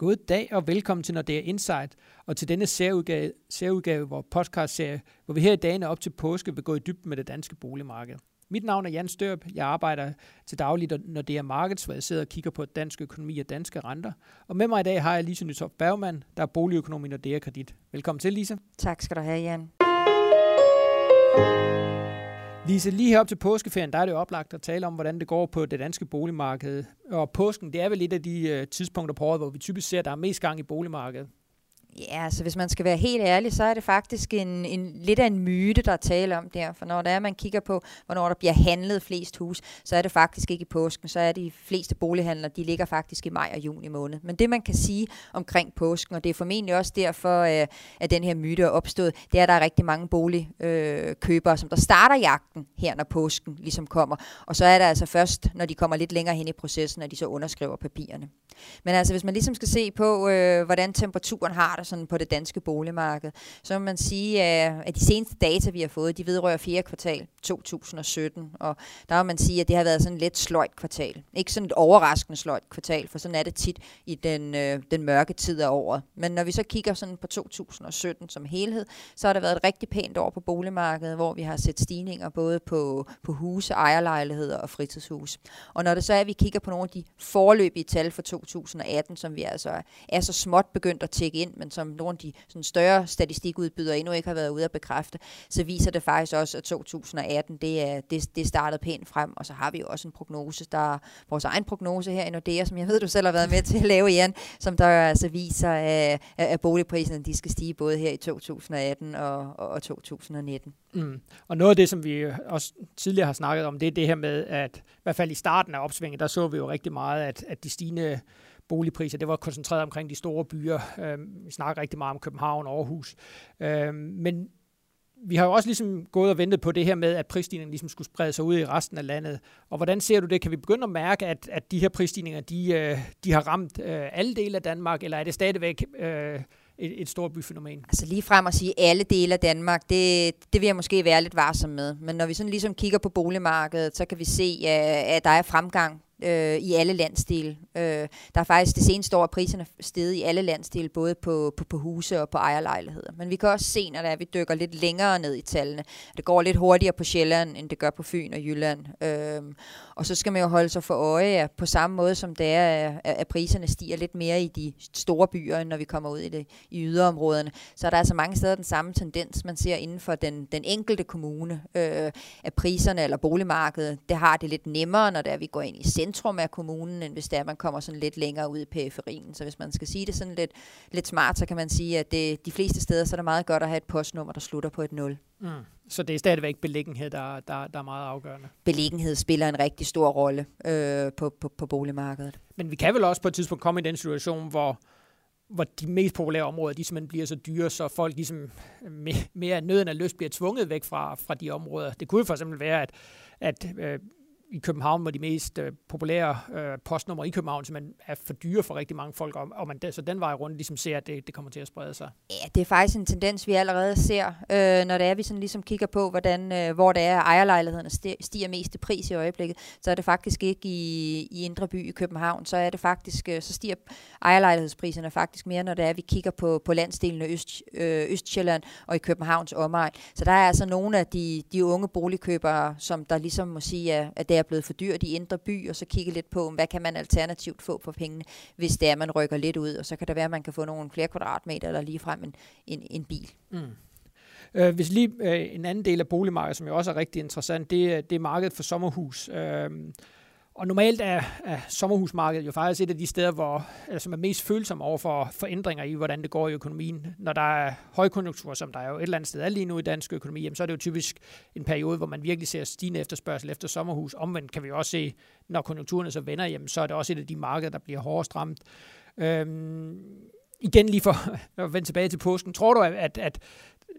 God dag og velkommen til Nordea Insight og til denne særudgave, særudgave hvor podcast-serie, hvor vi her i dagene op til påske vil gå i dybden med det danske boligmarked. Mit navn er Jan Størp. Jeg arbejder til dagligt når det er Markets, hvor jeg sidder og kigger på dansk økonomi og danske renter. Og med mig i dag har jeg Lise Nytorp Bergmann, der er boligøkonom i Nordea Kredit. Velkommen til, Lise. Tak skal du have, Jan. Lise, lige herop til påskeferien, der er det jo oplagt at tale om, hvordan det går på det danske boligmarked. Og påsken, det er vel et af de øh, tidspunkter på året, hvor vi typisk ser, at der er mest gang i boligmarkedet. Ja, så hvis man skal være helt ærlig, så er det faktisk en, en lidt af en myte, der er tale om der. For når der er, man kigger på, hvornår der bliver handlet flest hus, så er det faktisk ikke i påsken. Så er de fleste bolighandlere, de ligger faktisk i maj og juni måned. Men det man kan sige omkring påsken, og det er formentlig også derfor, øh, at den her myte er opstået, det er, at der er rigtig mange boligkøbere, som der starter jagten her, når påsken ligesom kommer. Og så er det altså først, når de kommer lidt længere hen i processen, at de så underskriver papirerne. Men altså, hvis man ligesom skal se på, øh, hvordan temperaturen har det sådan på det danske boligmarked, så må man sige, at de seneste data, vi har fået, de vedrører 4. kvartal 2017, og der må man sige, at det har været sådan et lidt sløjt kvartal. Ikke sådan et overraskende sløjt kvartal, for sådan er det tit i den, øh, den mørke tid af året. Men når vi så kigger sådan på 2017 som helhed, så har det været et rigtig pænt år på boligmarkedet, hvor vi har set stigninger både på, på huse, ejerlejligheder og fritidshus. Og når det så er, at vi kigger på nogle af de forløbige tal for 2018, som vi altså er så småt begyndt at tjekke ind, men som nogle af de sådan større statistikudbydere endnu ikke har været ude at bekræfte, så viser det faktisk også, at 2018 det er, det, det startede pænt frem, og så har vi jo også en prognose, der vores egen prognose her i Nordea, som jeg ved, du selv har været med til at lave, Jan, som der altså viser, øh, at, at boligpriserne de skal stige både her i 2018 og, og 2019. Mm. Og noget af det, som vi også tidligere har snakket om, det er det her med, at i hvert fald i starten af opsvinget, der så vi jo rigtig meget, at, at de stigende boligpriser, det var koncentreret omkring de store byer. Øh, vi snakker rigtig meget om København og Aarhus. Øh, men vi har jo også ligesom gået og ventet på det her med, at prisstigningen ligesom skulle sprede sig ud i resten af landet. Og hvordan ser du det? Kan vi begynde at mærke, at, at de her prisstigninger, de, øh, de har ramt øh, alle dele af Danmark, eller er det stadigvæk øh, et, et stort byfænomen? Altså lige frem at sige alle dele af Danmark, det, det vil jeg måske være lidt varsom med. Men når vi sådan ligesom kigger på boligmarkedet, så kan vi se, at der er fremgang øh, i alle landsdele. Øh, der er faktisk det seneste år, at priserne steget i alle landsdele, både på, på, på huse og på ejerlejligheder. Men vi kan også se, når der er, vi dykker lidt længere ned i tallene, det går lidt hurtigere på Sjælland, end det gør på Fyn og Jylland. Øh, og så skal man jo holde sig for øje, at på samme måde som det er, at priserne stiger lidt mere i de store byer, end når vi kommer ud i, det, i yderområderne, så er der altså mange steder den samme tendens, man ser inden for den, den enkelte kommune, øh, at priserne eller boligmarkedet, det har det lidt nemmere, når det er, at vi går ind i centrum af kommunen, end hvis det er, at man kommer sådan lidt længere ud i periferien. Så hvis man skal sige det sådan lidt, lidt smart, så kan man sige, at det, de fleste steder, så er det meget godt at have et postnummer, der slutter på et 0. Mm. Så det er stadigvæk beliggenhed, der, der, der er meget afgørende. Beliggenhed spiller en rigtig stor rolle øh, på, på, på boligmarkedet. Men vi kan vel også på et tidspunkt komme i den situation, hvor, hvor de mest populære områder, de simpelthen bliver så dyre, så folk ligesom mere nøden af lyst bliver tvunget væk fra, fra de områder. Det kunne for eksempel være, at, at øh, i København, hvor de mest øh, populære øh, postnumre i København simpelthen er for dyre for rigtig mange folk, og, og man så den vej rundt ligesom ser, at det, det kommer til at sprede sig. Ja, det er faktisk en tendens, vi allerede ser, øh, når det er, vi sådan ligesom kigger på, hvordan, øh, hvor det er, at ejerlejlighederne stiger mest i pris i øjeblikket, så er det faktisk ikke i, i Indre By i København, så er det faktisk, øh, så stiger ejerlejlighedspriserne faktisk mere, når det er, vi kigger på, på landsdelen af Øst, øh, Østjylland og i Københavns omegn. Så der er altså nogle af de, de unge boligkøbere, som der ligesom må sige, at det er blevet for dyrt i indre by, og så kigge lidt på, hvad kan man alternativt få for pengene, hvis det er, man rykker lidt ud, og så kan det være, at man kan få nogle flere kvadratmeter, eller ligefrem en, en, en bil. Mm. Øh, hvis lige øh, en anden del af boligmarkedet, som jo også er rigtig interessant, det, det er markedet for sommerhus. Øh, og normalt er, er sommerhusmarkedet jo faktisk et af de steder, hvor, altså, som er mest følsomme over for, forændringer i, hvordan det går i økonomien. Når der er højkonjunktur, som der er jo et eller andet sted er lige nu i dansk økonomi, jamen, så er det jo typisk en periode, hvor man virkelig ser stigende efterspørgsel efter sommerhus. Omvendt kan vi også se, når konjunkturerne så vender, jamen, så er det også et af de markeder, der bliver hårdest ramt. Øhm, igen lige for at vende tilbage til påsken. Tror du, at, at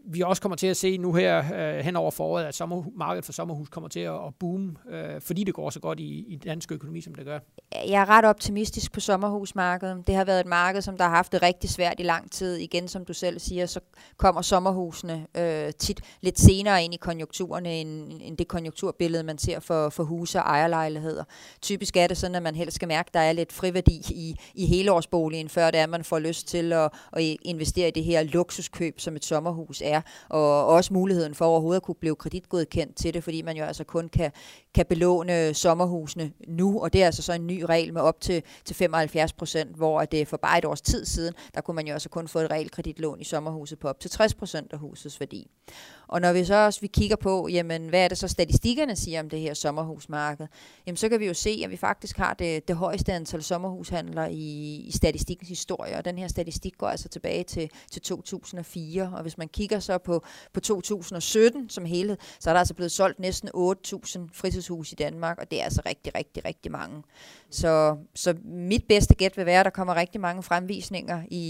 vi også kommer til at se nu her øh, hen over foråret, at sommer, markedet for sommerhus kommer til at, at boome, øh, fordi det går så godt i, i dansk økonomi, som det gør. Jeg er ret optimistisk på sommerhusmarkedet. Det har været et marked, som der har haft det rigtig svært i lang tid. Igen, som du selv siger, så kommer sommerhusene øh, tit lidt senere ind i konjunkturerne, end, end det konjunkturbillede, man ser for, for huse og ejerlejligheder. Typisk er det sådan, at man helst skal mærke, at der er lidt friværdi i, i helårsboligen, før det er, at man får lyst til at, at investere i det her luksuskøb, som et sommerhus er, og også muligheden for overhovedet at kunne blive kreditgodkendt til det, fordi man jo altså kun kan, kan belåne sommerhusene nu, og det er altså så en ny regel med op til, til 75 procent, hvor det øh, for bare et års tid siden, der kunne man jo altså kun få et realkreditlån i sommerhuset på op til 60 procent af husets værdi. Og når vi så også vi kigger på, jamen, hvad er det så statistikkerne siger om det her sommerhusmarked, jamen, så kan vi jo se, at vi faktisk har det, det højeste antal sommerhushandler i, i statistikkens historie, og den her statistik går altså tilbage til, til 2004, og hvis man kigger så på, på 2017 som helhed, så er der altså blevet solgt næsten 8.000 fritidshus i Danmark, og det er altså rigtig, rigtig, rigtig mange. Så, så mit bedste gæt vil være, at der kommer rigtig mange fremvisninger i,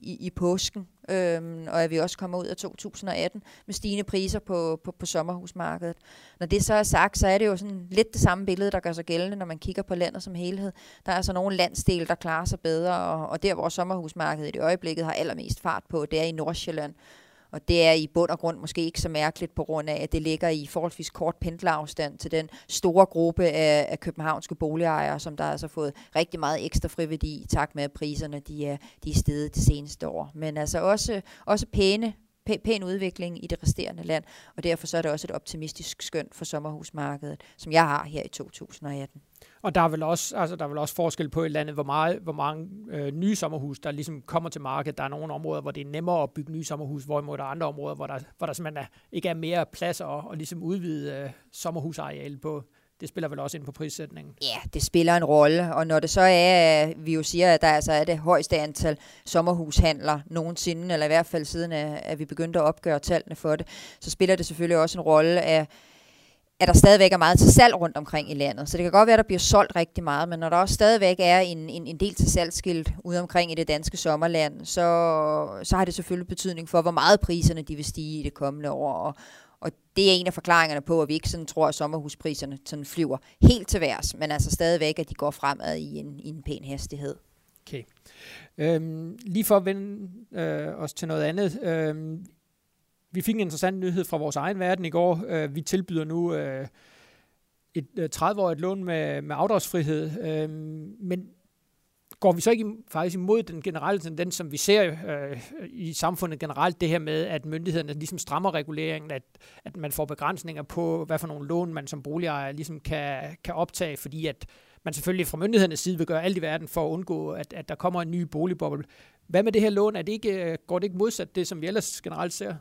i, i påsken, øhm, og at vi også kommer ud af 2018 med stigende priser på, på, på sommerhusmarkedet. Når det så er sagt, så er det jo sådan lidt det samme billede, der gør sig gældende, når man kigger på landet som helhed. Der er altså nogle landsdele, der klarer sig bedre, og, og der hvor sommerhusmarkedet i det øjeblikket har allermest fart på, det er i Nordsjælland. Og det er i bund og grund måske ikke så mærkeligt på grund af, at det ligger i forholdsvis kort pendlerafstand til den store gruppe af, af københavnske boligejere, som der altså har fået rigtig meget ekstra friværdi i takt med, at priserne de er, de er steget de seneste år. Men altså også, også pæne pæn udvikling i det resterende land, og derfor så er det også et optimistisk skøn for sommerhusmarkedet, som jeg har her i 2018. Og der er vel også, altså, der er vel også forskel på i landet, hvor, meget, hvor mange øh, nye sommerhus, der ligesom kommer til markedet. Der er nogle områder, hvor det er nemmere at bygge nye sommerhus, hvorimod der er andre områder, hvor der, hvor der simpelthen er, ikke er mere plads at, og ligesom udvide øh, sommerhusarealet på. Det spiller vel også ind på prissætningen? Ja, det spiller en rolle, og når det så er, vi jo siger, at der altså er det højeste antal sommerhushandler nogensinde, eller i hvert fald siden, at vi begyndte at opgøre tallene for det, så spiller det selvfølgelig også en rolle af, at der stadigvæk er meget til salg rundt omkring i landet. Så det kan godt være, at der bliver solgt rigtig meget, men når der også stadigvæk er en, en, en del til salgskilt ude omkring i det danske sommerland, så, så har det selvfølgelig betydning for, hvor meget priserne de vil stige i det kommende år. Og, og det er en af forklaringerne på, at vi ikke sådan tror, at sommerhuspriserne sådan flyver helt til værs, men altså stadigvæk, at de går fremad i en, i en pæn hastighed. Okay. Øhm, lige for at vende øh, os til noget andet. Øhm, vi fik en interessant nyhed fra vores egen verden i går. Øh, vi tilbyder nu øh, et øh, 30-årigt lån med, med afdragsfrihed, øh, men går vi så ikke faktisk imod den generelle tendens, som vi ser øh, i samfundet generelt, det her med, at myndighederne ligesom strammer reguleringen, at, at man får begrænsninger på, hvad for nogle lån man som boligejer ligesom kan, kan optage, fordi at man selvfølgelig fra myndighedernes side vil gøre alt i verden for at undgå, at, at der kommer en ny boligboble. Hvad med det her lån? Er det ikke, øh, går det ikke modsat det, som vi ellers generelt ser?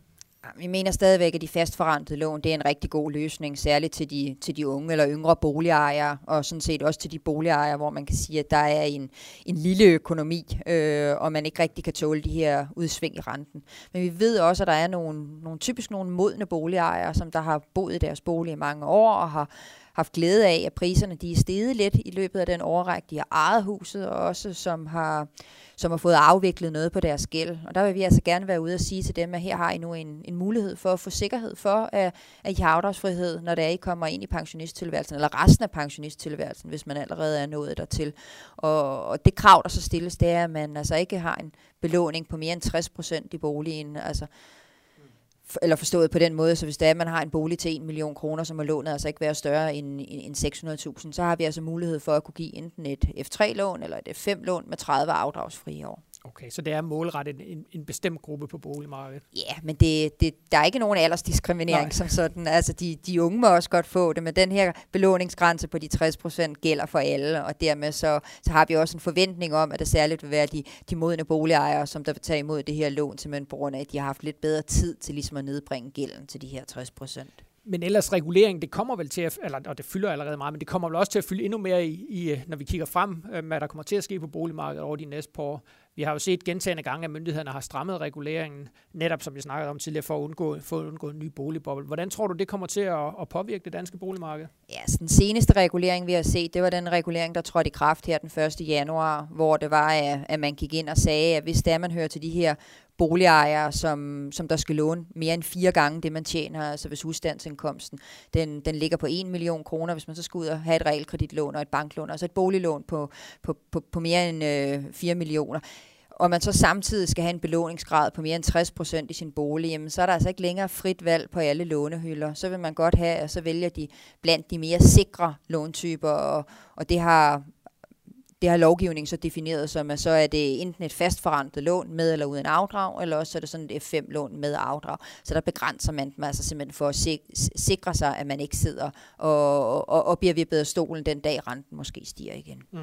Vi mener stadigvæk, at de fastforrentede lån det er en rigtig god løsning, særligt til de, til de unge eller yngre boligejere, og sådan set også til de boligejere, hvor man kan sige, at der er en, en lille økonomi, øh, og man ikke rigtig kan tåle de her udsving i renten. Men vi ved også, at der er nogle, nogle typisk nogle modne boligejere, som der har boet i deres bolig i mange år, og har haft glæde af, at priserne de er steget lidt i løbet af den overrække, de har ejet huset, og også som har, som har fået afviklet noget på deres gæld. Og der vil vi altså gerne være ude og sige til dem, at her har I nu en, en mulighed for at få sikkerhed for, at, at I har afdragsfrihed, når det er, I kommer ind i pensionisttilværelsen, eller resten af pensionisttilværelsen, hvis man allerede er nået dertil. Og, og det krav, der så stilles, det er, at man altså ikke har en belåning på mere end 60 procent i boligen. Altså, eller forstået på den måde, så hvis det er, at man har en bolig til 1 million kroner, som er lånet altså ikke være større end, end 600.000, så har vi altså mulighed for at kunne give enten et F3-lån eller et F5-lån med 30 afdragsfrie år. Okay, så det er målrettet en, en bestemt gruppe på boligmarkedet? Ja, men det, det, der er ikke nogen aldersdiskriminering Nej. som sådan. Altså, de, de unge må også godt få det, men den her belåningsgrænse på de 60% gælder for alle, og dermed så, så har vi også en forventning om, at det særligt vil være de, de modne boligejere, som der vil tage imod det her lån, simpelthen på grund af, at de har haft lidt bedre tid til ligesom at nedbringe gælden til de her 60% men ellers regulering, det kommer vel til at, eller, og det fylder allerede meget, men det kommer vel også til at fylde endnu mere i, i når vi kigger frem, øh, hvad der kommer til at ske på boligmarkedet over de næste par år. Vi har jo set gentagende gange, at myndighederne har strammet reguleringen, netop som vi snakkede om tidligere, for at undgå, for at undgå en ny boligboble. Hvordan tror du, det kommer til at, at påvirke det danske boligmarked? Ja, så den seneste regulering, vi har set, det var den regulering, der trådte i kraft her den 1. januar, hvor det var, at man gik ind og sagde, at hvis der man hører til de her boligejere, som, som der skal låne mere end fire gange det, man tjener. Altså hvis husstandsindkomsten, den, den ligger på 1 million kroner, hvis man så skal ud og have et realkreditlån og et banklån, altså et boliglån på, på, på, på mere end øh, 4 millioner og man så samtidig skal have en belåningsgrad på mere end 60 procent i sin bolig, jamen, så er der altså ikke længere frit valg på alle lånehylder. Så vil man godt have, og så vælger de blandt de mere sikre låntyper, og, og det har det har lovgivningen så defineret som, at så er det enten et fastforrentet lån med eller uden afdrag, eller også er det sådan et F5-lån med afdrag. Så der begrænser man dem altså simpelthen for at sikre sig, at man ikke sidder og, og, og bliver ved bedre stolen den dag, renten måske stiger igen. Mm.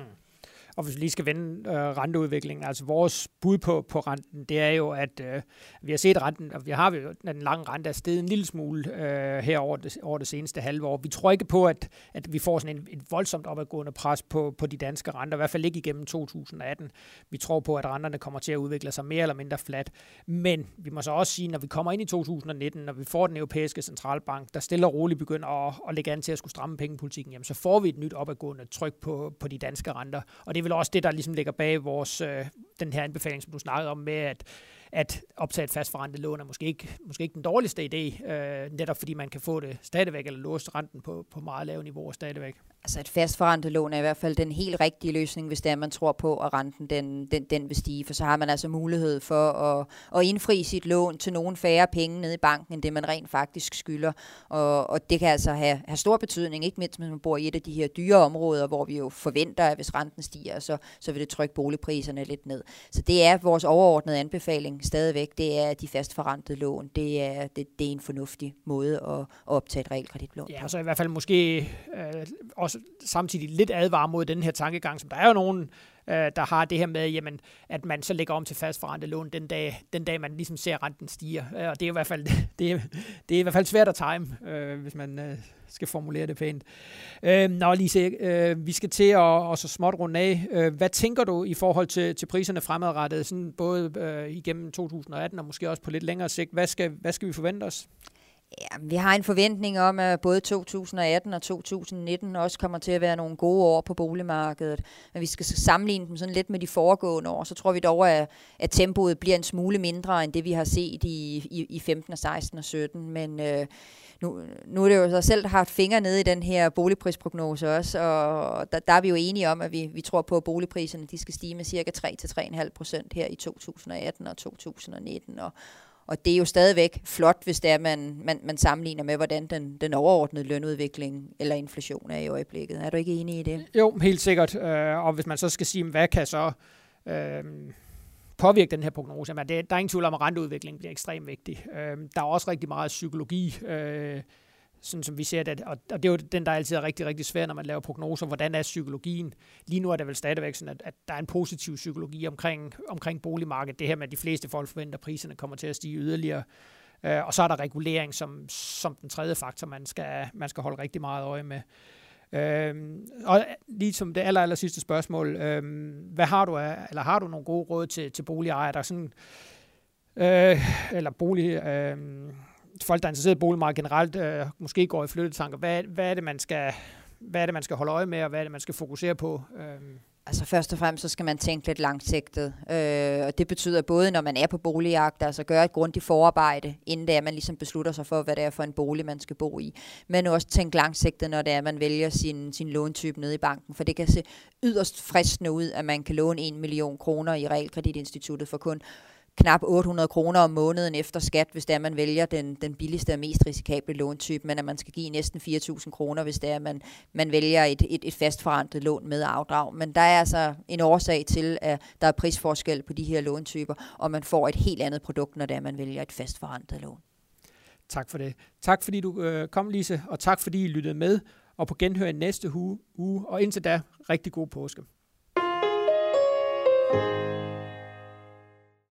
Og hvis vi lige skal vende øh, renteudviklingen, altså vores bud på, på renten, det er jo, at øh, vi har set renten, og vi har jo den lange rente er steget en lille smule øh, her over det, over det seneste halve år. Vi tror ikke på, at, at vi får sådan en, et voldsomt opadgående pres på, på de danske renter, i hvert fald ikke igennem 2018. Vi tror på, at renterne kommer til at udvikle sig mere eller mindre flat. Men vi må så også sige, når vi kommer ind i 2019, når vi får den europæiske centralbank, der stille og roligt begynder at, at lægge an til at skulle stramme pengepolitikken, jamen så får vi et nyt opadgående tryk på, på de danske renter. Og det vil også det, der ligesom ligger bag vores, øh, den her anbefaling, som du snakkede om med, at, at optage et fastforrentet lån er måske ikke, måske ikke den dårligste idé, øh, netop fordi man kan få det stadigvæk, eller låse renten på, på meget lave niveauer stadigvæk. Altså et fastforrentet lån er i hvert fald den helt rigtige løsning, hvis det er, man tror på, at renten den, den, den vil stige, for så har man altså mulighed for at, at indfri sit lån til nogen færre penge nede i banken, end det man rent faktisk skylder. Og, og det kan altså have, have stor betydning, ikke mindst hvis man bor i et af de her dyre områder, hvor vi jo forventer, at hvis renten stiger, så, så vil det trykke boligpriserne lidt ned. Så det er vores overordnede anbefaling stadigvæk, det er de fastforrentede lån. Det er, det, det er en fornuftig måde at, at optage et realkreditlån Ja, så i hvert fald måske øh, også samtidig lidt advare mod den her tankegang, som der er jo nogen, øh, der har det her med, jamen, at man så lægger om til fastforrentet lån den dag, den dag, man ligesom ser, renten stiger. Øh, og det er i hvert fald, det er, det er i hvert fald svært at time, øh, hvis man øh, skal formulere det pænt. Øh, nå, Lise, øh, vi skal til at, og så småt runde af. Øh, hvad tænker du i forhold til, til priserne fremadrettet, sådan både øh, igennem 2018 og måske også på lidt længere sigt? Hvad skal, hvad skal vi forvente os? Ja, vi har en forventning om, at både 2018 og 2019 også kommer til at være nogle gode år på boligmarkedet. Men vi skal sammenligne dem sådan lidt med de foregående år, så tror vi dog, at, at tempoet bliver en smule mindre end det, vi har set i, i, i 15, 16 og 17. Men øh, nu, nu er det jo så selv, der har haft fingre nede i den her boligprisprognose også, og der, der er vi jo enige om, at vi, vi tror på, at boligpriserne de skal stige med cirka 3-3,5 procent her i 2018 og 2019. Og, og det er jo stadigvæk flot, hvis det er, man, man, man sammenligner med, hvordan den, den overordnede lønudvikling eller inflation er i øjeblikket. Er du ikke enig i det? Jo, helt sikkert. Øh, og hvis man så skal sige, hvad kan så øh, påvirke den her prognose, men det, der er ingen tvivl om, at renteudviklingen bliver ekstremt vigtig. Øh, der er også rigtig meget psykologi øh, sådan som vi ser det, og, og det er jo den, der altid er rigtig, rigtig svært, når man laver prognoser. Hvordan er psykologien? Lige nu er det vel stadigvæk sådan, at, at der er en positiv psykologi omkring, omkring boligmarkedet. Det her med, at de fleste folk forventer, at priserne kommer til at stige yderligere. Øh, og så er der regulering som, som den tredje faktor, man skal, man skal holde rigtig meget øje med. Uh, og lige som det aller, aller sidste spørgsmål, uh, hvad har du af, eller har du nogle gode råd til, til boligejere, der sådan, øh, eller bolig, øh, folk, der er interesseret i boligmarkedet generelt, øh, måske går i flyttetanker. Hvad, hvad, er det, man skal, hvad er det, man skal holde øje med, og hvad er det, man skal fokusere på? Øh. Altså først og fremmest, så skal man tænke lidt langsigtet. Øh, og det betyder både, når man er på boligjagt, altså gøre et grundigt forarbejde, inden det er, man ligesom beslutter sig for, hvad det er for en bolig, man skal bo i. Men også tænke langsigtet, når det er, man vælger sin, sin låntype nede i banken. For det kan se yderst fristende ud, at man kan låne 1 million kroner i Realkreditinstituttet for kun knap 800 kroner om måneden efter skat, hvis det er, man vælger den, den billigste og mest risikable låntype, men at man skal give næsten 4.000 kroner, hvis det er, man, man vælger et, et, et fastforrentet lån med afdrag. Men der er altså en årsag til, at der er prisforskel på de her låntyper, og man får et helt andet produkt, når det er, man vælger et fastforrentet lån. Tak for det. Tak fordi du øh, kom, Lise, og tak fordi I lyttede med, og på genhør i næste uge, uge og indtil da, rigtig god påske. thank you